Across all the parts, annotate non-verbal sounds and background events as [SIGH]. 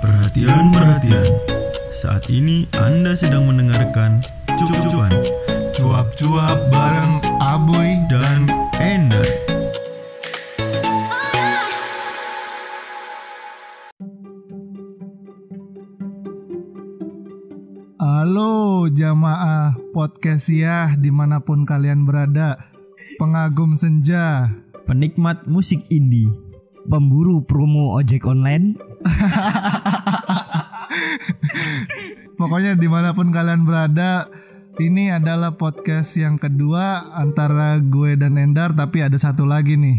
Perhatian, perhatian. Saat ini Anda sedang mendengarkan Cucuan Cuap-cuap bareng Aboy dan Ender. Halo jamaah podcast ya di mana pun kalian berada Pengagum senja penikmat musik indie, pemburu promo ojek online? Pokoknya di mana pun kalian berada Ini adalah podcast yang kedua antara gue dan Endar Tapi ada satu lagi nih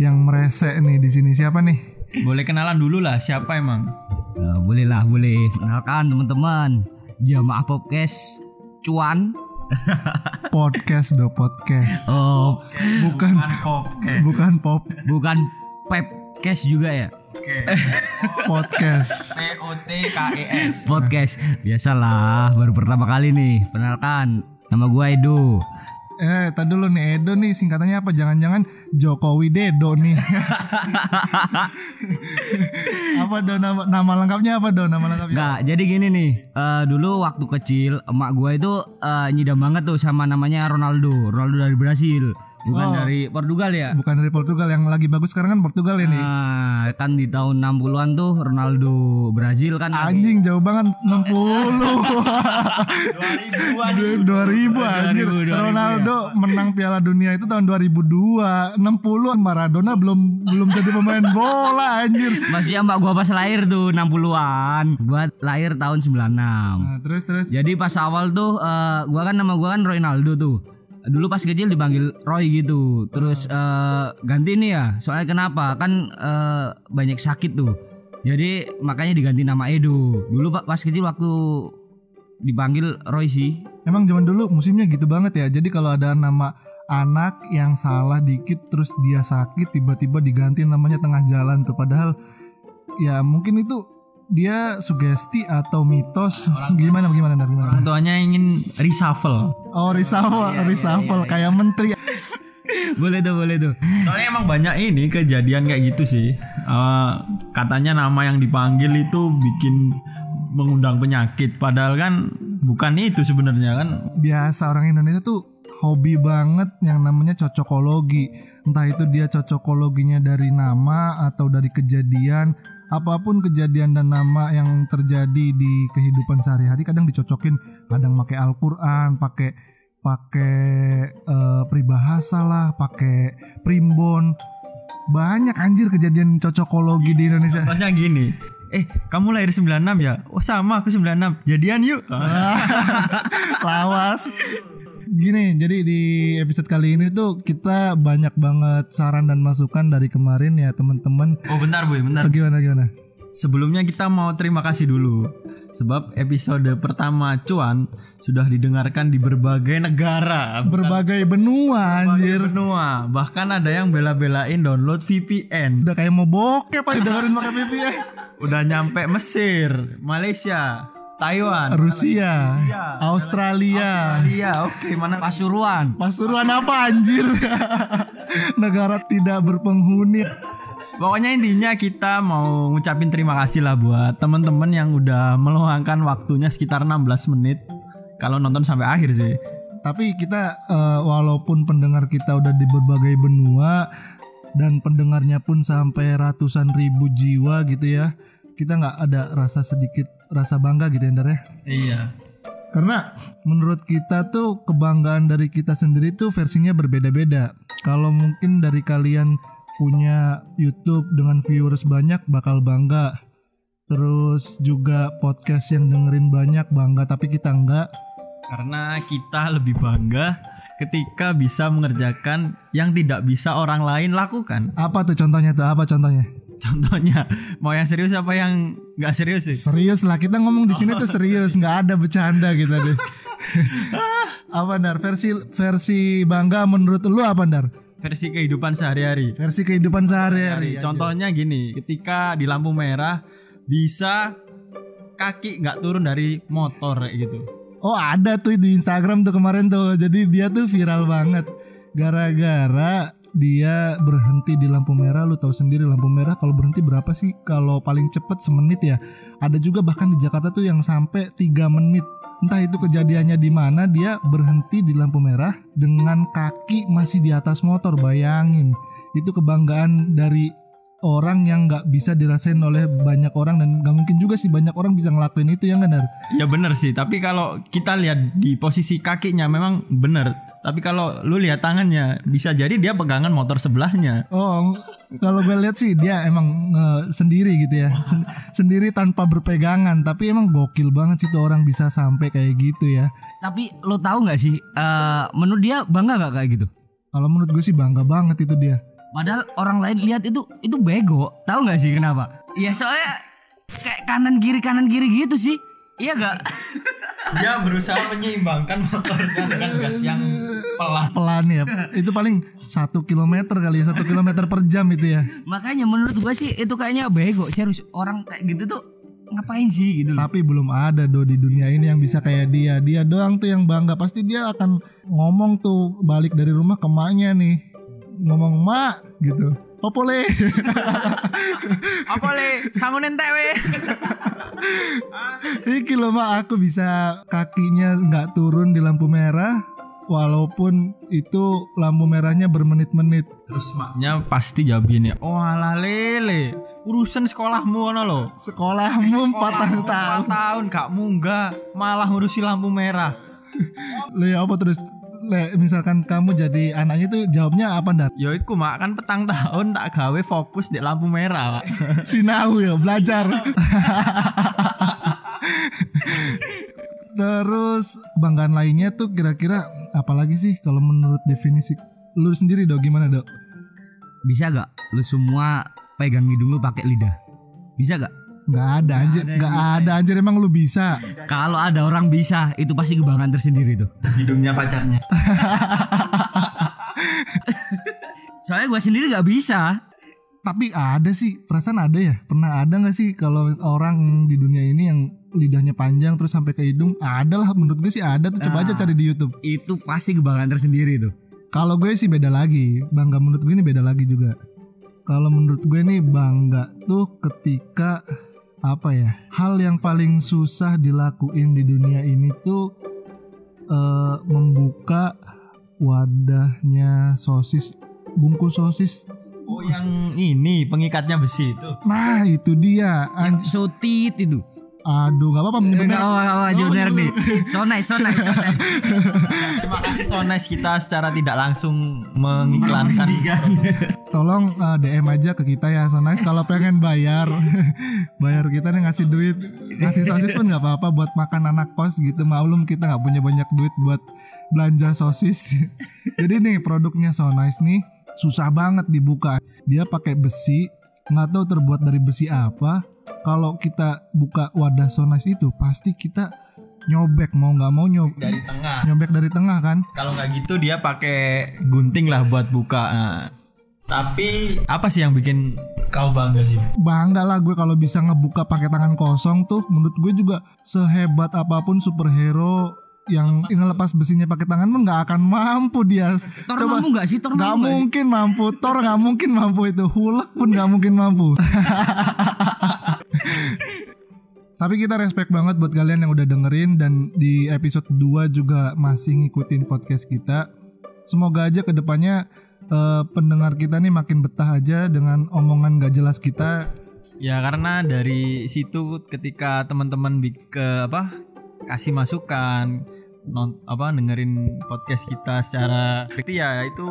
Yang meresek nih di sini. Siapa nih? boleh kenalan dulu lah siapa emang? Eh, boleh lah boleh. Kenalkan teman-teman. Jamaah podcast cuan. [LAUGHS] Podcast do podcast. Oh Bukan. Oke. bukan pop. Bukan pepcast juga ya Oke. [LAUGHS] podcast C O T K E S. podcast biasalah baru pertama kali nih kenalkan nama gua Edo Eh, tadi dulu nih Edo nih singkatannya apa? Jangan-jangan Jokowi Dedo nih. [LAUGHS] apa do nama, nama lengkapnya apa do nama lengkapnya? Nggak, jadi gini nih eh, dulu waktu kecil emak gua itu eh, nyidam banget tuh sama namanya Ronaldo Ronaldo dari Brasil bukan Oh. dari Portugal ya Bukan dari Portugal yang lagi bagus sekarang kan Portugal ya nih. Nah, kan di tahun 60-an tuh Ronaldo Brazil kan lagi- Anjing jauh banget 60. 2000-an. 2000 anjir. 2000, 2000, Ronaldo menang Piala Dunia itu tahun 2002. 60 Maradona belum belum jadi pemain bola anjir. Maksudnya mbak gua pas lahir tuh 60-an Gua lahir tahun 96 Nah, terus terus Jadi pas awal tuh eh, gua kan nama gua kan Ronaldo tuh Dulu pas kecil dipanggil Roy gitu. Terus eh, ganti nih ya. Soalnya kenapa? Kan eh, banyak sakit tuh. Jadi makanya diganti nama Edo. Dulu pak pas kecil waktu dipanggil Roy sih. Emang zaman dulu musimnya gitu banget ya. Jadi kalau ada nama anak yang salah dikit terus dia sakit tiba-tiba diganti namanya tengah jalan tuh. Padahal ya mungkin itu dia sugesti atau mitos? Gimana gimana Nar? gimana Orang tuanya ingin reshuffle. oh reshuffle reshuffle. kayak menteri. [LAUGHS] Boleh tuh boleh tuh. Soalnya emang banyak ini kejadian kayak gitu sih. Eh, katanya nama yang dipanggil itu bikin mengundang penyakit. Padahal kan bukan itu sebenarnya kan. Biasa orang Indonesia tuh hobi banget yang namanya cocokologi. Entah itu dia cocokologinya dari nama atau dari kejadian apa pun kejadian dan nama yang terjadi di kehidupan sehari-hari kadang dicocokin. Kadang pakai Al-Qur'an pakai pakai eh, peribahasa lah pakai primbon. Banyak anjir kejadian cocokologi di Indonesia. Contohnya gini. Eh kamu lahir 96 ya? Oh sama aku 96 Jadian yuk. [LAUGHS] Lawas. Gini, jadi di episode kali ini tuh kita banyak banget saran dan masukan dari kemarin ya teman-teman. Oh bentar boy bentar Gimana gimana? Sebelumnya kita mau terima kasih dulu Sebab episode pertama Cuan Sudah didengarkan di berbagai negara Berbagai benua anjir. benua Bahkan ada yang bela-belain download VPN Udah kayak mau bokep aja dengerin pakai VPN. Udah nyampe Mesir Malaysia Taiwan Rusia, Rusia, Australia. Australia Oke mana Pasuruan Pasuruan apa anjir? [LAUGHS] Negara tidak berpenghuni. Pokoknya intinya kita mau ngucapin terima kasih lah buat teman-teman yang udah meluangkan waktunya sekitar 16 menit kalau nonton sampai akhir sih. Tapi kita eh, walaupun pendengar kita udah di berbagai benua dan pendengarnya pun sampai ratusan ribu jiwa gitu ya, kita nggak ada rasa sedikit rasa bangga gitu ya Ndar ya. Iya. Karena menurut kita tuh kebanggaan dari kita sendiri tuh versinya berbeda-beda. Kalau mungkin dari kalian punya YouTube dengan viewers banyak bakal bangga. Terus juga podcast yang dengerin banyak bangga tapi kita enggak. Karena kita lebih bangga ketika bisa mengerjakan yang tidak bisa orang lain lakukan. Apa tuh contohnya tuh? Apa contohnya? Contohnya, mau yang serius apa yang nggak serius sih? Serius lah kita ngomong di sini tuh serius, nggak ada bercanda kita deh. [LAUGHS] apa Ndar? Versi versi bangga menurut lu apa Ndar? Versi kehidupan sehari-hari. Versi kehidupan sehari-hari. Contohnya gini, ketika di lampu merah bisa kaki nggak turun dari motor kayak gitu. Oh ada tuh di Instagram tuh kemarin tuh. Jadi dia tuh viral banget. Gara-gara dia berhenti di lampu merah lu tahu sendiri lampu merah kalau berhenti berapa sih kalau paling cepet semenit ya ada juga bahkan di Jakarta tuh yang sampai 3 menit entah itu kejadiannya di mana dia berhenti di lampu merah dengan kaki masih di atas motor bayangin itu kebanggaan dari orang yang nggak bisa dirasain oleh banyak orang dan nggak mungkin juga sih banyak orang bisa ngelakuin itu ya nggak Nar? Ya bener sih, tapi kalau kita lihat di posisi kakinya memang bener. Tapi kalau lu lihat tangannya, bisa jadi dia pegangan motor sebelahnya. Oh, kalau gue lihat sih dia emang nge- sendiri gitu ya, Sen- sendiri tanpa berpegangan. Tapi emang gokil banget sih tuh orang bisa sampai kayak gitu ya. Tapi lo tahu nggak sih eh, menurut dia bangga nggak kayak gitu? Kalau menurut gue sih bangga banget itu dia. Padahal orang lain lihat itu itu bego. Tahu nggak sih kenapa? Ya soalnya kayak kanan kiri kanan kiri gitu sih. Iya gak? [LAUGHS] Dia berusaha menyeimbangkan motor dengan gas yang pelan. Pelan ya, itu paling satu kilometer kali ya, satu kilometer per jam itu ya. Makanya menurut gua sih itu kayaknya bego. Serius orang kayak gitu tuh ngapain sih gitu loh. Tapi belum ada do di dunia ini yang bisa kayak dia. Dia doang tuh yang bangga. Pasti dia akan ngomong tuh balik dari rumah ke maknya nih. Ngomong mak gitu. Opole. Apa le? [LAUGHS] Sangun entek we. Iki loh mak aku bisa kakinya nggak turun di lampu merah walaupun itu lampu merahnya bermenit-menit. Terus maknya pasti jawab gini, "Oh alah lele, urusan sekolahmu ono lo." Sekolahmu 4 tahun. Empat tahun gak munggah, malah ngurusi lampu merah. [LAUGHS] Le apa terus Le, misalkan kamu jadi anaknya tuh jawabnya apa ndak? Ya iku mak kan petang tahun tak gawe fokus di lampu merah. Pak. [LAUGHS] Sinau ya belajar. [LAUGHS] Terus banggaan lainnya tuh kira-kira apalagi sih kalau menurut definisi lu sendiri dok gimana dok? Bisa gak lu semua pegang hidung lu pakai lidah? Bisa gak? Nggak ada anjir, nggak ada anjir emang lu bisa. Kalau ada orang bisa, itu pasti kebanggaan tersendiri tuh. Hidungnya pacarnya. [LAUGHS] Soalnya gua sendiri gak bisa. Tapi ada sih, perasaan ada ya? Pernah ada nggak sih kalau orang di dunia ini yang lidahnya panjang terus sampai ke hidung? Ada lah, menurut gue sih ada tuh. Coba aja cari di YouTube. Itu pasti kebanggaan tersendiri tuh. Kalau gue sih beda lagi, bangga menurut gue ini beda lagi juga. Kalau menurut gue nih bangga tuh ketika apa ya hal yang paling susah dilakuin di dunia ini tuh eh, membuka wadahnya sosis bungkus sosis. Oh yang ini pengikatnya besi itu. Nah itu dia. Anj- Sotit itu. Aduh nggak apa-apa menyebut Enggak merek. apa-apa, Junior nih. [LAUGHS] So nice, so nice, so nice. Terima kasih Sones kita secara tidak langsung mengiklankan. [LAUGHS] Tolong eh, DM aja ke kita ya so nice kalau pengen bayar [LAUGHS] bayar kita nih ngasih duit ngasih sosis pun nggak apa-apa buat makan anak kos gitu maklum kita nggak punya banyak duit buat belanja sosis jadi nih produknya so nice nih susah banget dibuka dia pakai besi nggak tahu terbuat dari besi apa kalau kita buka wadah so nice itu pasti kita nyobek mau nggak mau nyob Dari tengah. nyobek dari tengah kan Kalau nggak gitu dia pakai gunting lah buat buka. Nah, tapi apa sih yang bikin kau bangga sih? bangga lah gue kalau bisa ngebuka pakai tangan kosong tuh menurut gue juga sehebat apa pun superhero yang ngelepas besinya pakai tangan pun nggak akan mampu dia. Thor coba mampu gak sih? Thor nggak mampu nggak? mungkin mampu. Thor nggak mungkin mampu itu. Hulk pun nggak mungkin mampu. [LAUGHS] Tapi kita respect banget buat kalian yang udah dengerin dan di episode 2 juga masih ngikutin podcast kita. Semoga aja ke depannya eh, pendengar kita nih makin betah aja dengan omongan gak jelas kita. Ya karena dari situ ketika teman-teman ke apa kasih masukan non apa dengerin podcast kita secara itu ya itu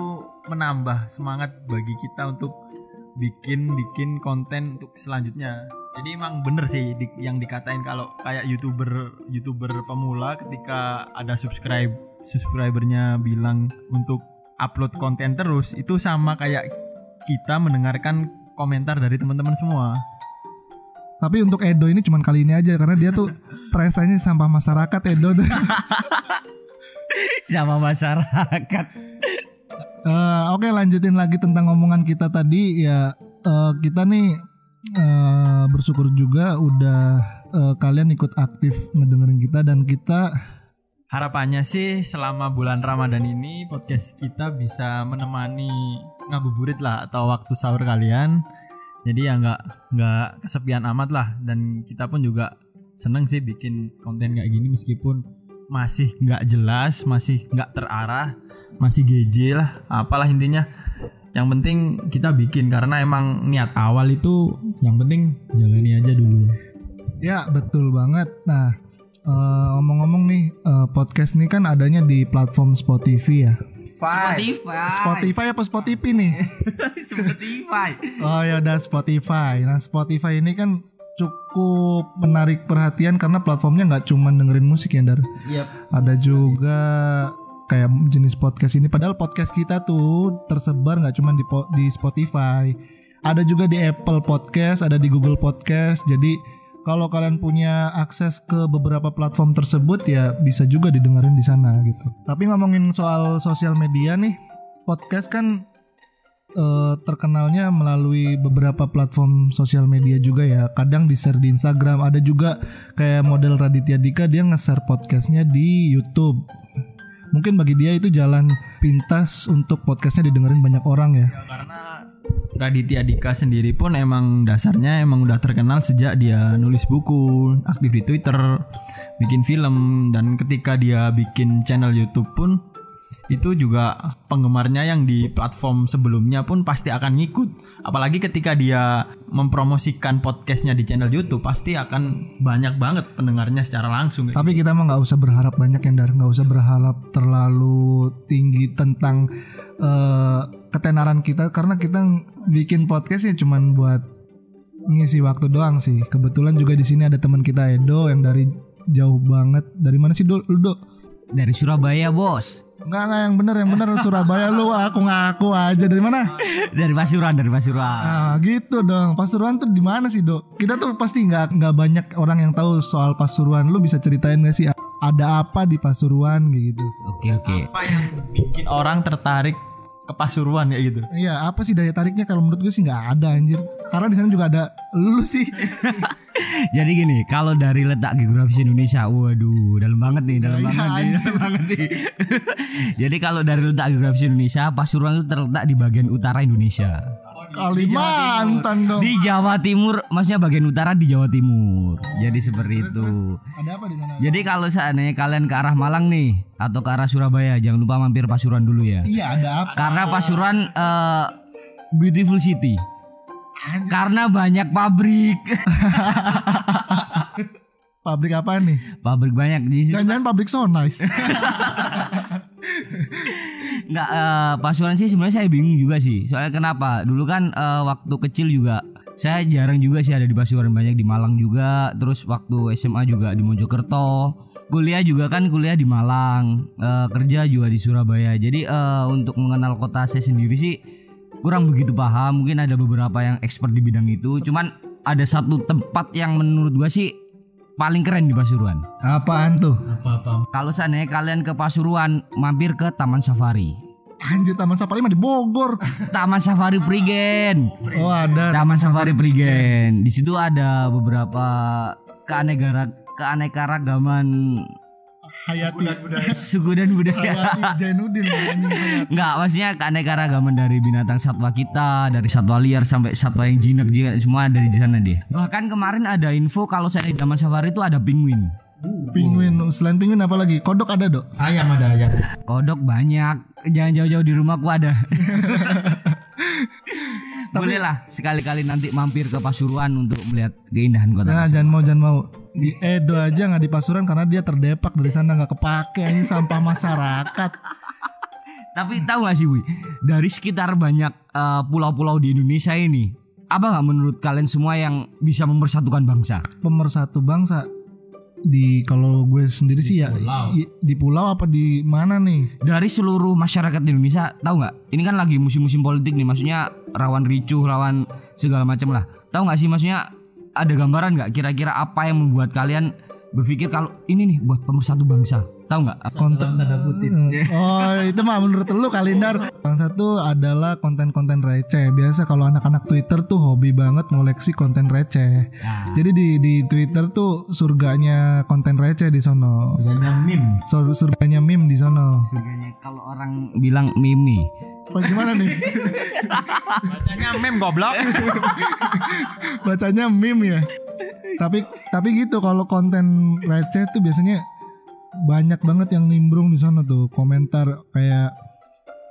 menambah semangat bagi kita untuk bikin bikin konten untuk selanjutnya. Jadi emang bener sih di- yang dikatain kalau kayak youtuber youtuber pemula ketika ada subscribe subscribernya bilang untuk upload konten terus itu sama kayak kita mendengarkan komentar dari teman-teman semua. Tapi untuk Edo ini cuman kali ini aja karena dia tuh [LAUGHS] rasanya sampah masyarakat Edo. [LAUGHS] tuh. Sama masyarakat. Eh, Oke lanjutin lagi tentang omongan kita tadi ya eh, kita nih eh, bersyukur juga udah eh, kalian ikut aktif ngedengerin kita dan kita Harapannya sih selama bulan Ramadan ini podcast kita bisa menemani ngabuburit lah atau waktu sahur kalian. Jadi ya nggak nggak kesepian amat lah dan kita pun juga seneng sih bikin konten kayak gini meskipun masih nggak jelas, masih nggak terarah, masih GJ lah, apalah intinya. Yang penting kita bikin karena emang niat awal itu yang penting jalani aja dulu. Ya betul banget. Nah eh, ngomong-ngomong nih eh, podcast ini kan adanya di platform Spotify ya. Spotify. Spotify apa Spotify nih? [LAUGHS] Spotify. Oh ya udah Spotify. Nah Spotify ini kan cukup menarik perhatian karena platformnya nggak cuma dengerin musik ya Dar. Yep. Ada juga kayak jenis podcast ini. Padahal podcast kita tuh tersebar nggak cuma di di Spotify. Ada juga di Apple Podcast, ada di Google Podcast. Jadi kalau kalian punya akses ke beberapa platform tersebut ya bisa juga didengerin di sana gitu. Tapi ngomongin soal sosial media nih, podcast kan eh, terkenalnya melalui beberapa platform sosial media juga ya. Kadang di share di Instagram, ada juga kayak model Raditya Dika dia nge-share podcastnya di YouTube. Mungkin bagi dia itu jalan pintas untuk podcastnya didengerin banyak orang ya. karena Raditya Dika sendiri pun emang dasarnya emang udah terkenal sejak dia nulis buku, aktif di Twitter, bikin film dan ketika dia bikin channel YouTube pun itu juga penggemarnya yang di platform sebelumnya pun pasti akan ngikut. Apalagi ketika dia mempromosikan podcastnya di channel YouTube pasti akan banyak banget pendengarnya secara langsung. Tapi kita mah nggak usah berharap banyak ya Dar, nggak usah berharap terlalu tinggi tentang eh, ketenaran kita karena kita bikin podcast ya cuman buat ngisi waktu doang sih. Kebetulan juga di sini ada teman kita Edo yang dari jauh banget. Dari mana sih Do? Lu, Do? Dari Surabaya, Bos. Enggak enggak yang bener yang bener Surabaya lu aku ngaku aja dari mana? Dari Pasuruan, dari Pasuruan. Ah gitu dong. Pasuruan tuh di mana sih, Dok? Kita tuh pasti nggak nggak banyak orang yang tahu soal Pasuruan. Lu bisa ceritain gak sih ada apa di Pasuruan kayak gitu? Oke, oke. Apa yang bikin orang tertarik ke Pasuruan ya gitu? Iya, apa sih daya tariknya kalau menurut gue sih nggak ada anjir. Karena di sana juga ada lu sih. [LAUGHS] Jadi gini, kalau dari letak geografis Indonesia, waduh, dalam banget nih, dalam Iya, banget nih, anjir. dalam banget nih. [LAUGHS] Jadi kalau dari letak geografis Indonesia, Pasuruan itu terletak di bagian utara Indonesia. Kalimantan dong. Di Jawa Timur, maksudnya bagian utara di Jawa Timur. Jadi seperti Terus, itu. terus, ada apa di sana? Jadi kalau seandainya kalian ke arah Malang nih atau ke arah Surabaya, jangan lupa mampir Pasuruan dulu ya. Iya, ada apa? Karena Pasuruan eh, beautiful city. Karena banyak pabrik. [LAUGHS] Pabrik apa nih? pabrik banyak di situ. Jangan-jangan pabrik so nice. [LAUGHS] Enggak eh, Pasuruan sih sebenarnya saya bingung juga sih. Soalnya kenapa? Dulu kan eh, waktu kecil juga saya jarang juga sih ada di Pasuruan banyak di Malang juga. Terus waktu SMA juga di Mojokerto. Kuliah juga kan kuliah di Malang, Eh, kerja juga di Surabaya. Jadi eh, untuk mengenal kota saya sendiri sih kurang begitu paham. Mungkin ada beberapa yang expert di bidang itu. Cuman ada satu tempat yang menurut gua sih paling keren di Pasuruan. Apaan tuh? Apa-apa? Kalau seandainya kalian ke Pasuruan, mampir ke Taman Safari. Anjir Taman Safari mah di Bogor. [LAUGHS] Taman Safari Prigen. Oh, ada. Taman Safari Prigen. Di situ ada beberapa keanegara keanekaragaman Hayati suku dan budaya. Hayati Jainuddin anjing Hayati. Enggak, maksudnya keanekaragaman dari binatang satwa kita, dari satwa liar sampai satwa yang jinak juga semua ada di sana deh. Bahkan kemarin ada info kalau saya di Taman Safari itu ada penguin. Penguin, selain penguin apa lagi? Kodok ada, Dok? Ayam ada ayam. Kodok banyak, jangan jauh-jauh di rumahku ada. [LAUGHS] Boleh lah sekali-kali nanti mampir ke Pasuruan untuk melihat keindahan kota. Nah, jangan mau jangan mau. Di Edo aja nggak di Pasuruan karena dia terdepak dari sana nggak kepake ini sampah masyarakat. Tapi tahu gak sih, Wi? Dari sekitar banyak eh, pulau-pulau di Indonesia ini, apa nggak menurut kalian semua yang bisa mempersatukan bangsa? Pemersatu bangsa di kalau gue sendiri sih ya i- di pulau apa di mana nih? Dari seluruh masyarakat Indonesia, tahu nggak? Ini kan lagi musim-musim politik nih, maksudnya rawan ricuh, rawan segala macam lah. Tahu nggak sih, maksudnya ada gambaran nggak kira-kira apa yang membuat kalian berpikir kalau ini nih buat pemersatu bangsa? Tahu nggak? Konten tanda kutip. [LAUGHS] Oh itu mah menurut lu kalendar Yang satu adalah konten-konten receh Biasa kalau anak-anak Twitter tuh hobi banget ngoleksi konten receh Nah, Jadi di di Twitter tuh surganya konten receh di sono Yang meme. Sur- Surganya meme di sono surganya kalau orang bilang mimi Apa gimana nih? [LAUGHS] Bacanya meme goblok. [LAUGHS] Bacanya meme ya. Tapi tapi gitu kalau konten receh tuh biasanya banyak banget yang nimbrung di sana tuh komentar kayak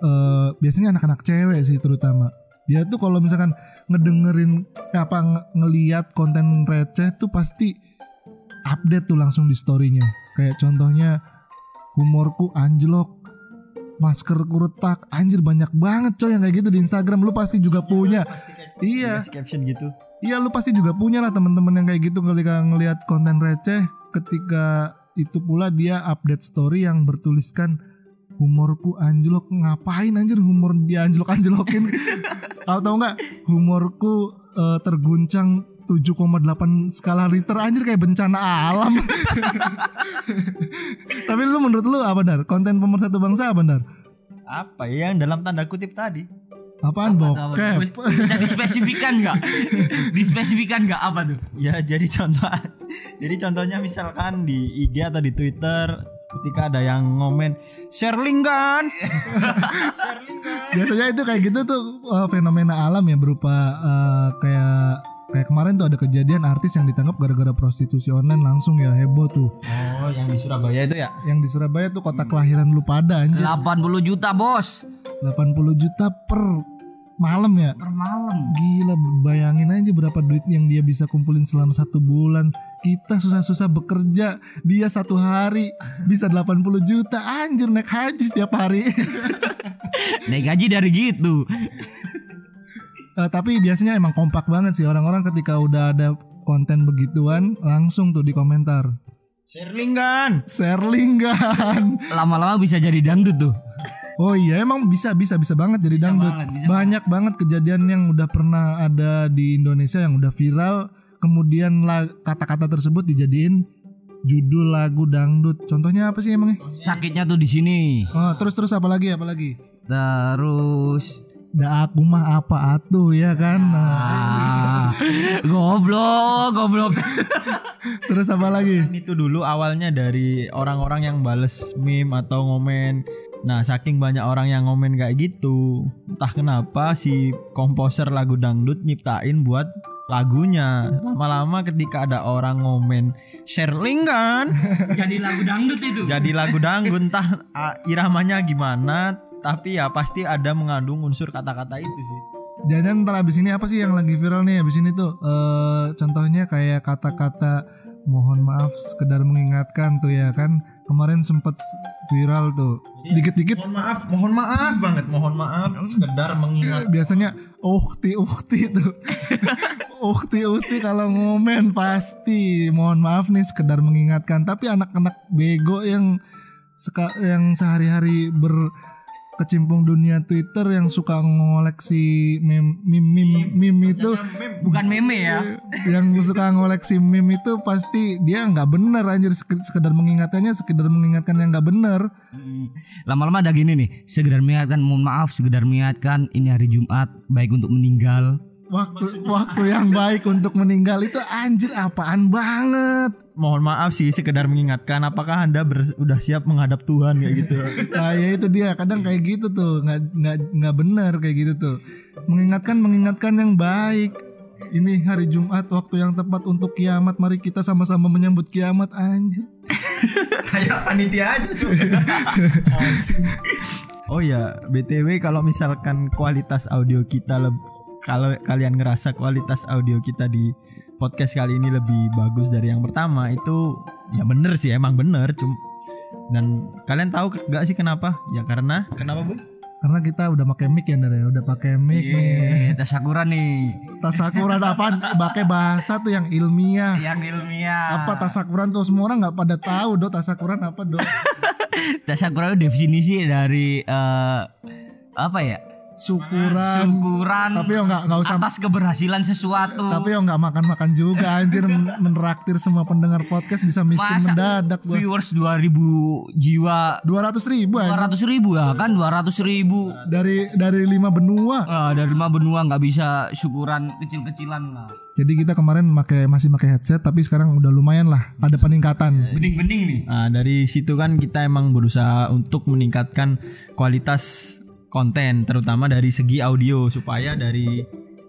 eh biasanya anak-anak cewek sih terutama. Dia tuh kalau misalkan ngedengerin apa nge- ngeliat konten receh tuh pasti update tuh langsung di storynya. Kayak contohnya humorku anjlok maskerku retak anjir banyak banget coy yang kayak gitu di Instagram lu pasti juga punya Iya. Kasih caption gitu. Iya lu pasti juga punya lah teman-teman yang kayak gitu ketika ngelihat konten receh ketika itu pula dia update story yang bertuliskan humorku anjlok. Ngapain anjir humor dia anjlok anjlokin atau [LAUGHS] enggak humorku eh, terguncang 7,8 skala Richter. Anjir kayak bencana alam. [LAUGHS] Tapi lu menurut lu apa dar? Konten pemersatu bangsa apa dar? Apa ya yang dalam tanda kutip tadi? apaan Apa- bokep? Bisa dispesifikan nggak? [LAUGHS] dispesifikan nggak? Apa tuh? Ya jadi contoh Jadi contohnya misalkan di IG atau di Twitter ketika ada yang ngomen share link kan? [LAUGHS] Share link kan? Biasanya itu kayak gitu tuh uh, fenomena alam ya berupa uh, kayak kayak kemarin tuh ada kejadian artis yang ditangkap gara-gara prostitusi online langsung ya heboh tuh. Oh yang di Surabaya itu ya? Yang di Surabaya tuh kota kelahiran lu pada anjir 80 juta bos. 80 juta per malam ya? Per malam. gila bayangin aja berapa duit yang dia bisa kumpulin selama satu bulan kita susah-susah bekerja. Dia satu hari bisa 80 juta. Anjir naik haji setiap hari. [LAUGHS] Naik gaji dari gitu. Eh, tapi biasanya emang kompak banget sih. Orang-orang ketika udah ada konten begituan langsung tuh di komentar. Link kan kan Lama-lama bisa jadi dangdut tuh. oh iya emang bisa bisa bisa banget jadi Bisa dangdut. banget, bisa banyak banget kejadian yang udah pernah ada di Indonesia yang udah viral kemudian kata-kata tersebut dijadiin judul lagu dangdut. Contohnya apa sih emangnya? Sakitnya tuh di sini. oh, terus terus apa lagi apa lagi? Terus. Da aku mah apa atuh ya kan? Ah, [LAUGHS] goblok, goblok. [LAUGHS] terus apa lagi? Itu dulu awalnya dari orang-orang yang bales meme atau ngomen. Nah saking banyak orang yang ngomen kayak gitu entah kenapa si komposer lagu dangdut nyiptain buat lagunya. Lama-lama ketika ada orang ngomen share link kan? [LAUGHS] Jadi lagu dangdut itu. jadi lagu dangdut. Entah ah, iramanya gimana tapi ya pasti ada mengandung unsur kata-kata itu sih. Jangan ntar abis ini apa sih yang lagi viral nih? Abis ini tuh eh contohnya kayak kata-kata mohon maaf sekedar mengingatkan tuh ya kan? Kemarin sempet viral tuh. Dikit-dikit mohon maaf mohon maaf banget mohon maaf. sekedar mengingat biasanya ukti ukti tuh. [LAUGHS] Ukti ukti kalau ngomen pasti. Mohon maaf nih sekedar mengingatkan. Tapi anak-anak bego yang seka, yang sehari-hari berkecimpung dunia Twitter yang suka ngoleksi meme meme meme, meme. itu. Bukan meme ya. [LAUGHS] yang suka ngoleksi meme itu pasti dia nggak bener anjir. Sek- sekedar mengingatkannya sekedar mengingatkan yang nggak bener. Lama-lama ada gini nih, sekedar mengingatkan mohon maaf, sekedar mengingatkan ini hari Jumat baik untuk meninggal. Waktu waktu yang baik untuk meninggal itu anjir apaan banget? Mohon maaf sih sekedar mengingatkan apakah anda ber- udah siap menghadap Tuhan kayak gitu? [LAUGHS] Nah ya itu dia kadang kayak gitu tuh nggak nggak nggak benar kayak gitu tuh. Mengingatkan mengingatkan yang baik. Ini hari Jumat waktu yang tepat untuk kiamat mari kita sama-sama menyambut kiamat anjir. [LAUGHS] Kayak panitia aja cuy [LAUGHS] oh ya btw kalau misalkan kualitas audio kita kalau kalian ngerasa kualitas audio kita di podcast kali ini lebih bagus dari yang pertama itu ya bener sih emang bener. Cum dan kalian tahu gak sih kenapa? Ya karena kenapa bu? Karena kita udah pakai mic ya Ndar ya? Udah pakai mic nih. Iya, tasakuran nih. tasakuran apaan pakai bahasa tuh yang ilmiah. Yang ilmiah. apa tasakuran tuh? Semua orang nggak pada tahu do. Tasakuran apa do? [LAUGHS] Tasakuran itu definisi dari eh, apa ya? Syukuran. Syukuran tapi yo nggak nggak usah atas keberhasilan sesuatu. tapi yo nggak makan makan juga anjir. Men- meneraktir semua pendengar podcast bisa miskin Masa mendadak gua. viewers 2000 jiwa. Dua ratus ribu aja 200 ribu ya kan? 200 ribu. Dari dari lima benua. Ah, dari lima benua nggak bisa syukuran kecil-kecilan lah. Jadi kita kemarin pakai masih pakai headset tapi sekarang udah lumayan lah. Ada peningkatan. Bening-bening nih. Nah, dari situ kan kita emang berusaha untuk meningkatkan kualitas konten terutama dari segi audio supaya dari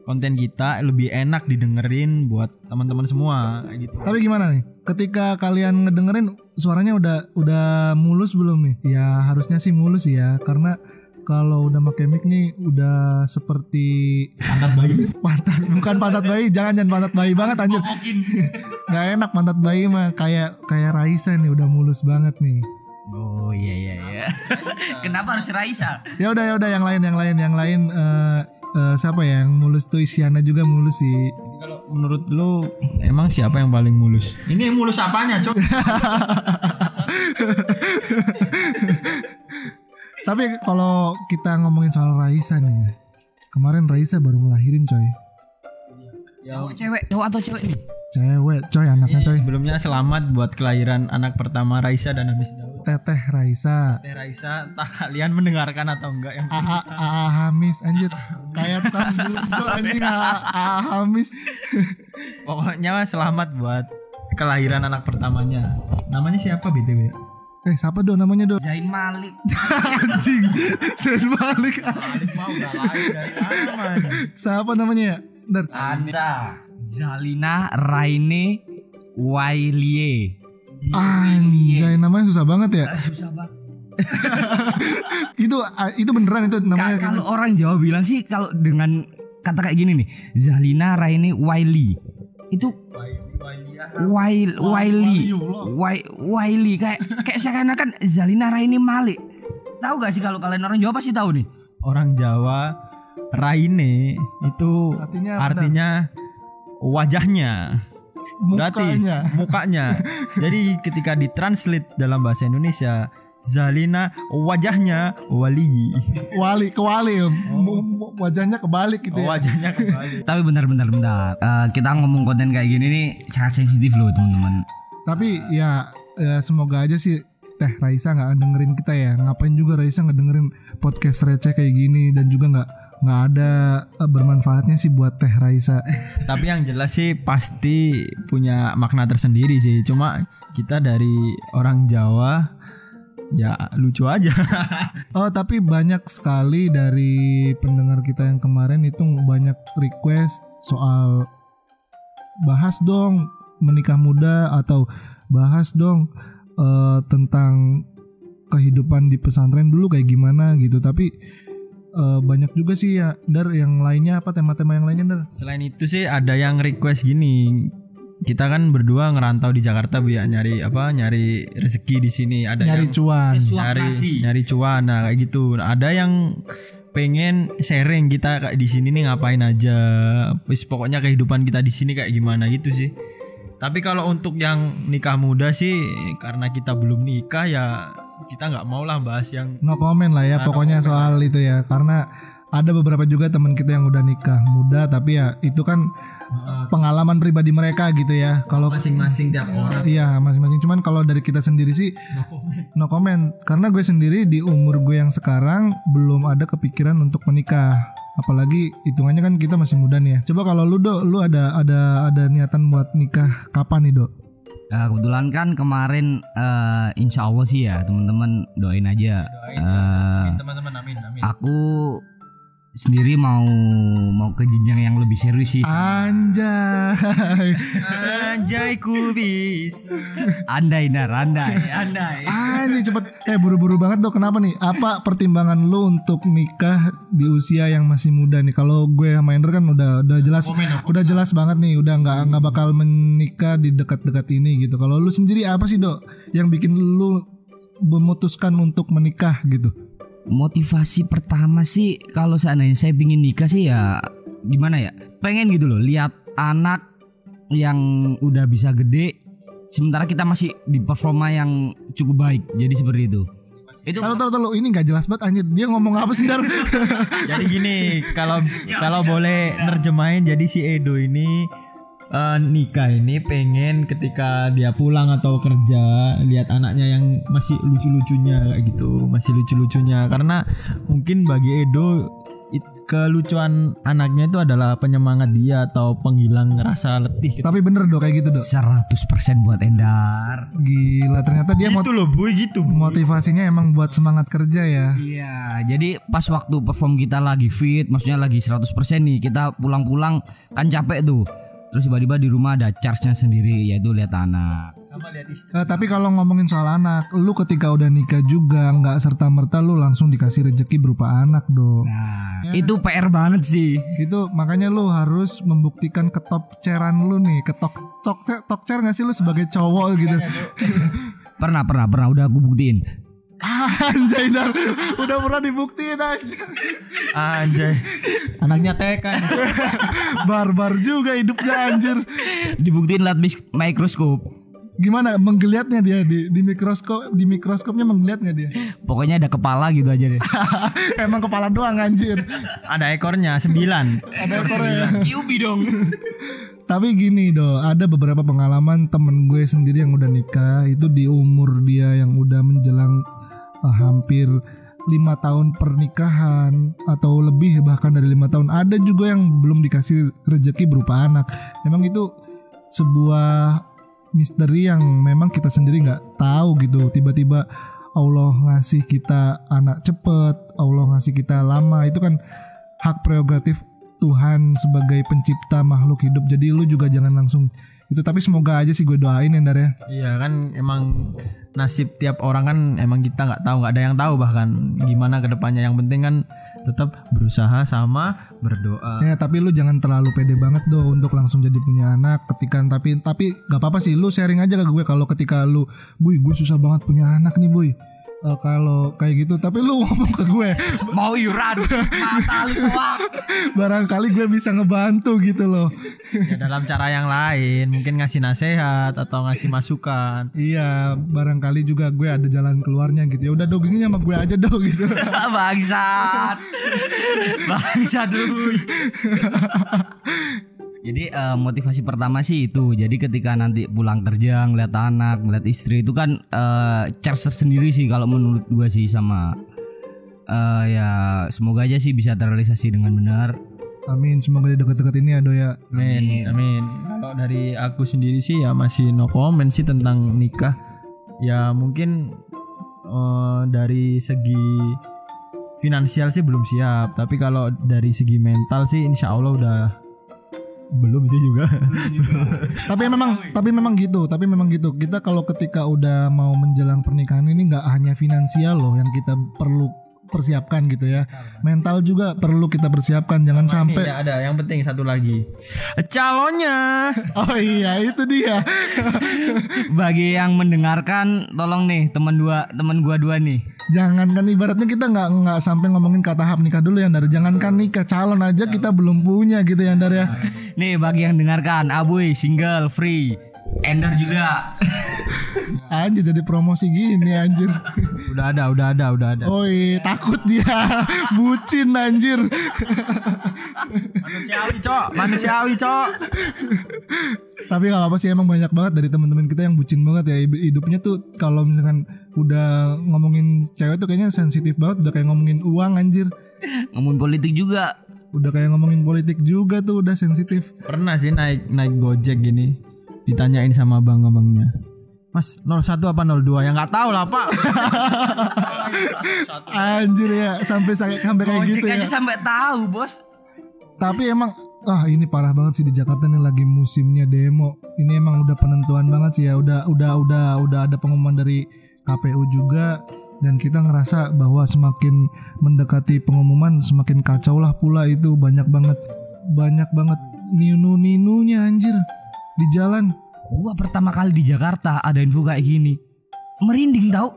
konten kita lebih enak didengerin buat teman-teman semua kayak gitu. Tapi gimana nih? Ketika kalian ngedengerin suaranya udah udah mulus belum nih? Ya harusnya sih mulus ya karena kalau udah pakai mic nih udah seperti Pantat bayi. pantat bukan pantat bayi jangan jangan pantat bayi banget anjir [LAUGHS] nggak enak pantat bayi mah kayak kayak Raisa nih udah mulus banget nih Oh iya iya iya. [LAUGHS] Kenapa harus Raisa? ya udah ya udah yang lain yang lain yang lain eh eh, siapa ya yang mulus tuh Isyana juga mulus sih Kalau menurut lu emang siapa yang paling mulus? Ini mulus apanya, Cok? [LAUGHS] tapi kalau kita ngomongin soal Raisa nih ya kemarin Raisa baru ngelahirin coy Cowok cewek, cowok atau cewek nih? cewek coy anaknya Ini coy sebelumnya selamat buat kelahiran anak pertama Raisa dan Daud. Teteh Raisa. Teh Raisa, entah kalian mendengarkan atau enggak yang Aa, Aa Hamis anjir. Kayak tukang [LAUGHS] bujo anjing Aa, Aa Hamis [LAUGHS] pokoknya selamat buat kelahiran anak pertamanya. Namanya siapa BTW? eh siapa dong namanya dong Zain Malik. [LAUGHS] anjing Zain Malik. Malik mau udah lahir dari lama siapa namanya ya? Ntar Anda. Zalina Raine Wailie. Anjay namanya susah banget ya [LAUGHS] Susah banget. [LAUGHS] Itu ah, itu beneran itu namanya Ka- kalau orang Jawa bilang sih kalau dengan kata kayak gini nih, Zalina Raine Waili. Itu Wail Waili. Wai Waili kayak kayak seakan-akan Zalina Raine Malik. Tahu gak sih kalau kalian orang Jawa pasti tahu nih. Orang Jawa Raine itu Artinya artinya wajahnya. Berarti mukanya mukanya. Jadi ketika ditranslate dalam bahasa Indonesia Zalina wajahnya wali. wali ke wali mu- wajahnya kebalik gitu Oh, ya wajahnya kembali. [LAUGHS] Tapi bentar-bentar bentar. Eh, kita ngomong konten kayak gini nih sangat sensitif loh teman-teman. tapi ya, ya semoga aja sih Teh Raisa nggak dengerin kita ya ngapain juga Raisa ngedengerin podcast receh kayak gini dan juga nggak nggak ada eh, bermanfaatnya sih buat Teh Raisa [LAUGHS] Tapi yang jelas sih pasti punya makna tersendiri sih. Cuma kita dari orang Jawa ya lucu aja. [LAUGHS] Oh tapi banyak sekali dari pendengar kita yang kemarin itu banyak request soal bahas dong menikah muda atau bahas dong eh, tentang kehidupan di pesantren dulu kayak gimana gitu tapi eh, banyak juga sih ya dar yang lainnya apa tema-tema yang lainnya dar Selain itu sih ada yang request gini. Kita kan berdua ngerantau di Jakarta Bu ya nyari apa? Nyari rezeki di sini. Ada nyari yang cuan nyari nyari cuan nah kayak gitu. Ada yang pengen sharing kita kayak di sini nih ngapain aja. Wis pokoknya kehidupan kita di sini kayak gimana gitu sih. Tapi kalau untuk yang nikah muda sih karena kita belum nikah ya kita nggak mau lah bahas yang no comment lah ya Nah, no pokoknya comment soal itu ya. Karena ada beberapa juga teman kita yang udah nikah muda tapi ya itu kan pengalaman pribadi mereka gitu ya. Kalau masing-masing tiap orang. Iya masing-masing. Cuman kalau dari kita sendiri sih no comment. Karena gue sendiri di umur gue yang sekarang belum ada kepikiran untuk menikah. Apalagi hitungannya kan kita masih muda nih ya. Coba kalau lu do lu ada ada ada niatan buat nikah kapan nih do Eh, kebetulan kan kemarin eh, insya Allah sih ya teman-teman doain aja. Eh, teman-teman amin amin. aku sendiri mau mau ke jenjang yang lebih serius sih. anjay. Anjay ku bisa. Andai nar, andai, andai. anjay cepet. Eh buru-buru banget do kenapa nih? Apa pertimbangan lu untuk nikah di usia yang masih muda nih? Kalau gue sama Ender kan udah udah jelas udah jelas banget nih udah nggak nggak bakal menikah di dekat-dekat ini gitu. Kalau lu sendiri apa sih dok yang bikin lu memutuskan untuk menikah gitu Motivasi pertama sih kalau seandainya saya pingin nikah sih ya gimana ya? Pengen gitu loh lihat anak yang udah bisa gede sementara kita masih di performa yang cukup baik. Jadi seperti itu. Itu Tahu tahu tahu ini nggak jelas banget anjir dia ngomong apa sih dar [LAUGHS] Jadi gini, kalau kalau boleh nerjemahin jadi si Edo ini eh, nikah ini pengen ketika dia pulang atau kerja lihat anaknya yang masih lucu-lucunya kayak gitu, masih lucu-lucunya karena mungkin bagi Edo it- kelucuan anaknya itu adalah penyemangat dia atau penghilang rasa letih. Tapi bener dong kayak gitu dong. 100% buat Endar. Gila ternyata dia Gitu loh boy gitu. motivasinya emang buat semangat kerja ya. Iya, jadi pas waktu perform kita lagi fit, maksudnya lagi 100% nih, kita pulang-pulang kan capek tuh. Terus tiba-tiba di rumah ada charge-nya sendiri yaitu lihat anak. Sama lihat istri. Eh, tapi kalau ngomongin soal anak, lu ketika udah nikah juga nggak serta merta lu langsung dikasih rejeki berupa anak dong. Nah, itu PR banget sih. Itu makanya lu harus membuktikan ke top ceran lu nih, ke tok tok tok cer nggak sih lu sebagai cowok gitu. Pernah, pernah, pernah udah aku buktiin. Anjay dar, udah pernah dibuktiin aja. Anjay. Anaknya TK. Barbar juga hidupnya anjir. Dibuktiin mis- mikroskop. Gimana menggeliatnya dia di di mikroskop di mikroskopnya menggeliat nggak dia? Pokoknya ada kepala gitu aja deh. [LAUGHS] Emang kepala doang anjir. Ada ekornya sembilan. Ada ekornya. Yubi dong. [LAUGHS] Tapi gini do, ada beberapa pengalaman temen gue sendiri yang udah nikah itu di umur dia yang udah menjelang uh, hampir lima tahun pernikahan atau lebih bahkan dari lima tahun. Ada juga yang belum dikasih rejeki berupa anak. Memang itu sebuah misteri yang memang kita sendiri nggak tahu gitu. Tiba-tiba Allah ngasih kita anak cepet, Allah ngasih kita lama. Itu kan hak prerogatif Tuhan sebagai pencipta makhluk hidup. Jadi lu juga jangan langsung itu tapi semoga aja sih gue doain ya ya. Iya kan emang nasib tiap orang kan emang kita nggak tahu nggak ada yang tahu bahkan gimana ke depannya yang penting kan tetap berusaha sama berdoa Ya tapi lu jangan terlalu pede banget do untuk langsung jadi punya anak ketika tapi tapi gak apa-apa sih lu sharing aja ke gue kalau ketika lu, boy gue susah banget punya anak nih boy. Eh, kalau kayak gitu tapi lu ngomong ke gue Mau yuran. Mata lu soak. [LAUGHS] barangkali gue bisa ngebantu gitu loh. ya dalam cara yang lain mungkin ngasih nasihat atau ngasih masukan Iya, barangkali juga gue ada jalan keluarnya gitu. Ya udah dong gini sama gue aja dong gitu. [LAUGHS] Bangsat. [LAUGHS] Bangsat lu. Jadi eh, motivasi pertama sih itu. Jadi ketika nanti pulang kerja ngeliat anak, ngeliat istri itu kan eh charge tersendiri sih kalau menurut gua sih sama eh ya semoga aja sih bisa terrealisasi dengan benar. Amin, semoga di deket-deket ini ya do ya. amin amin kalau dari aku sendiri sih ya masih no comment sih tentang nikah ya mungkin eh, dari segi finansial sih belum siap tapi kalau dari segi mental sih insya Allah udah belum sih juga. [LAUGHS] Tapi memang tapi memang gitu tapi memang gitu. Kita kalau ketika udah mau menjelang pernikahan ini nggak hanya finansial loh yang kita perlu persiapkan gitu ya. Mental juga perlu kita persiapkan jangan sampai Ini ya ada yang penting satu lagi. Calonnya. [LAUGHS] Oh iya itu dia. [LAUGHS] Bagi yang mendengarkan tolong nih teman dua teman gua dua nih. jangan kan ibaratnya kita nggak nggak sampai ngomongin ke tahap nikah dulu ya jangan kan nikah calon aja kita belum punya gitu ya Ndar ya. Nih bagi yang dengarkan Abuy single free. Ender juga. anjir jadi promosi gini anjir. Udah ada udah ada udah ada. Oi takut dia. Bucin anjir. Manusiawi cok. Manusiawi cok. Tapi gak apa sih emang banyak banget dari teman-teman kita yang bucin banget ya. Hid- hidupnya tuh kalau misalkan udah ngomongin cewek tuh kayaknya sensitif banget. Udah kayak ngomongin uang anjir. Ngomongin politik juga. udah kayak ngomongin politik juga tuh udah sensitif. Pernah sih naik naik gojek gini ditanyain sama abang-abangnya. Mas 01 apa 02 ya nggak tahu lah pak. [LAUGHS] Anjir ya sampai sampai sampai kayak Gojek gitu ya. aja sampai tahu bos. tapi emang ah ini parah banget sih di Jakarta nih lagi musimnya demo. Ini emang udah penentuan banget sih ya. Udah udah udah udah ada pengumuman dari KPU juga. Dan kita ngerasa bahwa semakin mendekati pengumuman semakin kacau lah pula itu. Banyak banget banyak banget ninu ninunya anjir di jalan. Gua pertama kali di Jakarta ada info kayak gini. Merinding tau.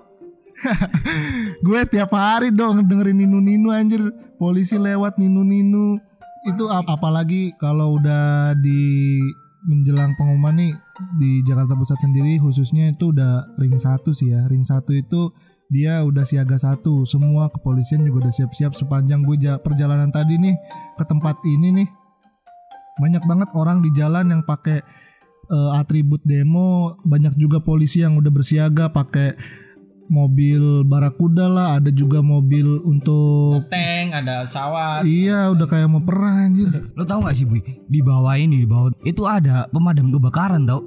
[LAUGHS] gue tiap hari dong dengerin ninu ninu anjir. Polisi lewat ninu ninu itu ap- apalagi kalau udah di menjelang pengumuman nih di Jakarta Pusat sendiri khususnya itu udah ring satu sih ya. Ring satu itu dia udah siaga satu. Semua kepolisian juga udah siap-siap sepanjang gue ja- perjalanan tadi nih ke tempat ini nih. Banyak banget orang di jalan yang pakai eh, atribut demo banyak juga polisi yang udah bersiaga pakai mobil barakuda lah, ada juga mobil untuk tank ada pesawat Iya, udah kayak mau perang anjir. Lo tau gak sih Bui? Di bawah ini di bawah itu ada pemadam kebakaran tau?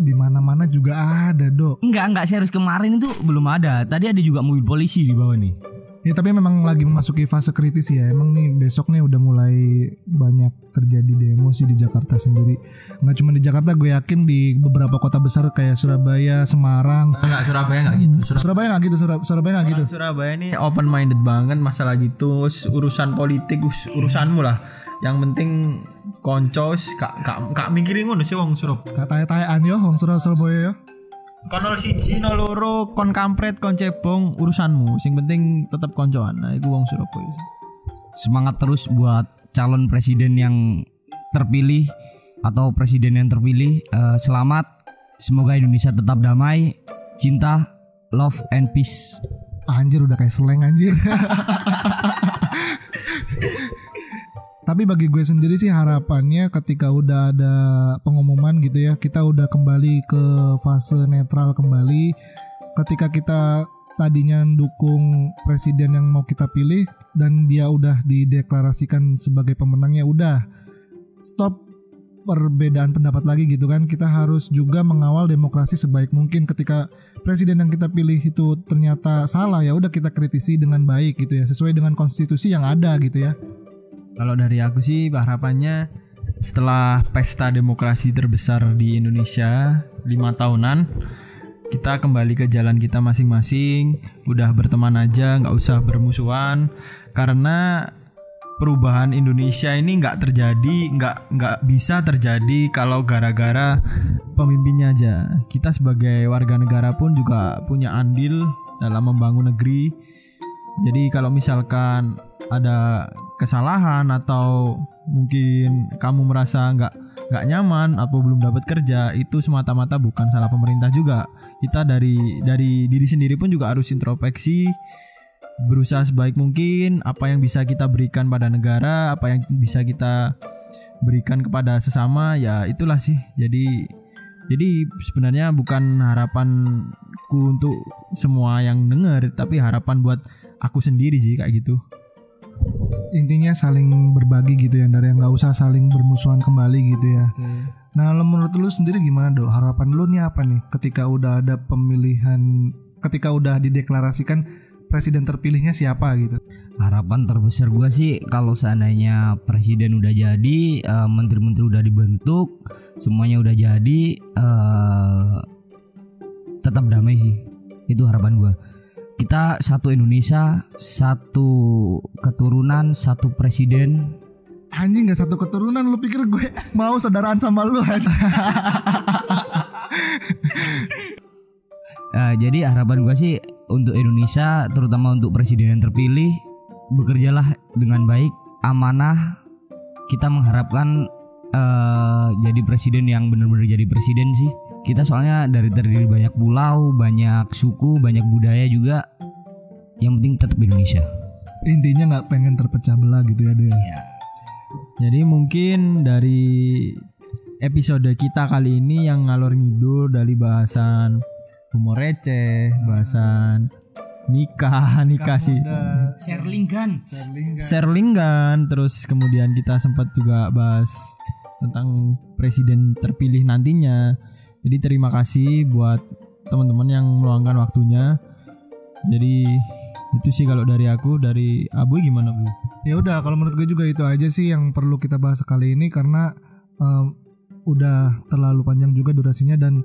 Di mana-mana juga ada, Dok. Enggak enggak serius kemarin itu belum ada. Tadi ada juga mobil polisi di bawah nih. Ya tapi memang lagi memasuki fase kritis ya. Emang nih besok nih udah mulai banyak terjadi demo sih di Jakarta sendiri. Nggak cuma di Jakarta, gue yakin di beberapa kota besar kayak Surabaya, Semarang. enggak Surabaya enggak gitu Surabaya Surabaya nggak gitu, Surab- Surabaya nggak gitu. Surabaya ini open minded banget masalah gitu us- urusan politik us- urusanmu lah yang penting koncos kak kak kak mikirin ngono sih wong Surab Katanya tayaan yo, Surab- Surabaya yo. Konol siji no loro kon kampret kon cebong urusanmu sing penting tetap koncoan nah iku wong Surabaya. Semangat terus buat calon presiden yang terpilih atau presiden yang terpilih. Eh, selamat. Semoga Indonesia tetap damai, cinta, love and peace. Anjir udah kayak slang anjir. [LAUGHS] Tapi bagi gue sendiri sih harapannya ketika udah ada pengumuman gitu ya, kita udah kembali ke fase netral kembali. Ketika kita tadinya dukung presiden yang mau kita pilih dan dia udah dideklarasikan sebagai pemenangnya udah stop perbedaan pendapat lagi gitu kan. Kita harus juga mengawal demokrasi sebaik mungkin. Ketika presiden yang kita pilih itu ternyata salah ya udah kita kritisi dengan baik gitu ya sesuai dengan konstitusi yang ada gitu ya Kalau dari aku sih harapannya setelah pesta demokrasi terbesar di Indonesia lima tahunan kita kembali ke jalan kita masing-masing udah berteman aja nggak usah bermusuhan. Karena perubahan Indonesia ini nggak terjadi nggak nggak bisa terjadi kalau gara-gara pemimpinnya aja. Kita sebagai warga negara pun juga punya andil dalam membangun negeri. Jadi kalau misalkan ada kesalahan atau mungkin kamu merasa nggak nggak nyaman atau belum dapat kerja itu semata-mata bukan salah pemerintah juga. Kita dari dari diri sendiri pun juga harus introspeksi berusaha sebaik mungkin apa yang bisa kita berikan pada negara apa yang bisa kita berikan kepada sesama ya itulah sih. Jadi jadi sebenarnya bukan harapanku untuk semua yang denger tapi harapan buat aku sendiri sih kayak gitu intinya saling berbagi gitu ya dari yang nggak usah saling bermusuhan kembali gitu ya. Nah lo menurut lu sendiri gimana dok harapan lu nih apa nih ketika udah ada pemilihan ketika udah dideklarasikan presiden terpilihnya siapa gitu? Harapan terbesar gua sih kalau seandainya presiden udah jadi, eh, menteri-menteri udah dibentuk, semuanya udah jadi, eh, tetap damai sih. Itu harapan gua. Kita satu Indonesia, satu keturunan, satu presiden. anjing nggak satu keturunan lu pikir gue mau saudaraan sama lu Eh, [LAUGHS] jadi harapan gua sih untuk Indonesia, terutama untuk presiden yang terpilih, bekerjalah dengan baik, amanah. Kita mengharapkan eh, jadi presiden yang benar-benar jadi presiden sih. Kita soalnya dari terdiri banyak pulau, banyak suku, banyak budaya juga. Yang penting tetap Indonesia. intinya nggak pengen terpecah belah gitu ya deh Jadi mungkin dari episode kita kali ini yang ngalor ngidul dari bahasan humor receh, bahasan nikah, [LAUGHS] nikah sih, Sherlinggan. serlinggan, terus kemudian kita sempat juga bahas tentang presiden terpilih nantinya. Jadi terima kasih buat teman-teman yang meluangkan waktunya. Jadi itu sih kalau dari aku, dari Abu gimana Bu? ya udah kalau menurut gue juga itu aja sih yang perlu kita bahas kali ini karena em, udah terlalu panjang juga durasinya dan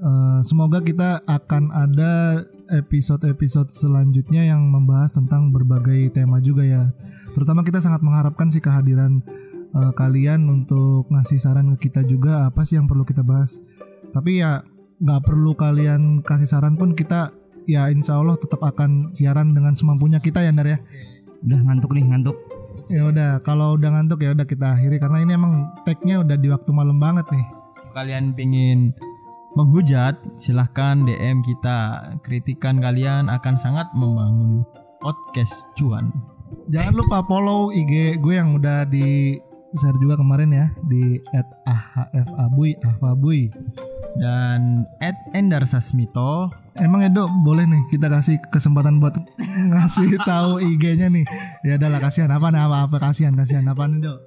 eh, semoga kita akan ada episode-episode selanjutnya yang membahas tentang berbagai tema juga ya terutama kita sangat mengharapkan sih kehadiran eh, kalian untuk ngasih saran ke kita juga apa sih yang perlu kita bahas tapi ya nggak perlu kalian kasih saran pun kita ya insya Allah tetap akan siaran dengan semampunya kita ya Ndar ya Udah ngantuk nih, ngantuk. Ya udah, kalau udah ngantuk ya udah kita akhiri karena ini emang tag-nya udah di waktu malam banget nih. kalian pingin menghujat silahkan DM kita kritikan kalian akan sangat membangun podcast cuan Jangan lupa follow IG gue yang udah di share juga kemarin ya di @ahfabuy ahfabuy. Dan Ed Endar Sasmito Emang Edo boleh nih kita kasih kesempatan buat ngasih [LAUGHS] tahu IG-nya nih. Ya udahlah kasihan apa nih apa apa kasihan kasihan apa nih Dok?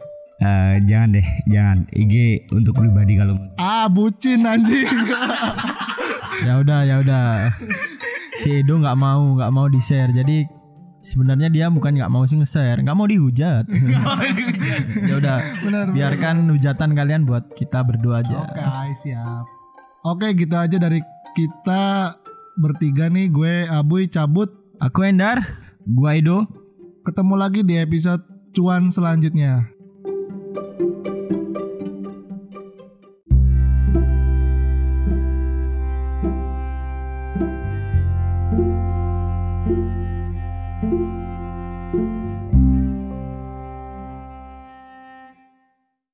Eh, jangan deh, jangan. IG untuk pribadi kalau. Ah bucin anjing. [LAUGHS] ya udah ya udah si Edo nggak mau nggak mau di share jadi sebenarnya dia bukan nggak mau sih nge-share nggak mau dihujat [LAUGHS] ya udah biarkan hujatan kalian buat kita berdua aja Oke siap. Oke gitu aja dari kita bertiga nih gue Abuy cabut. aku Endar Gua Edo. Ketemu lagi di episode cuan selanjutnya.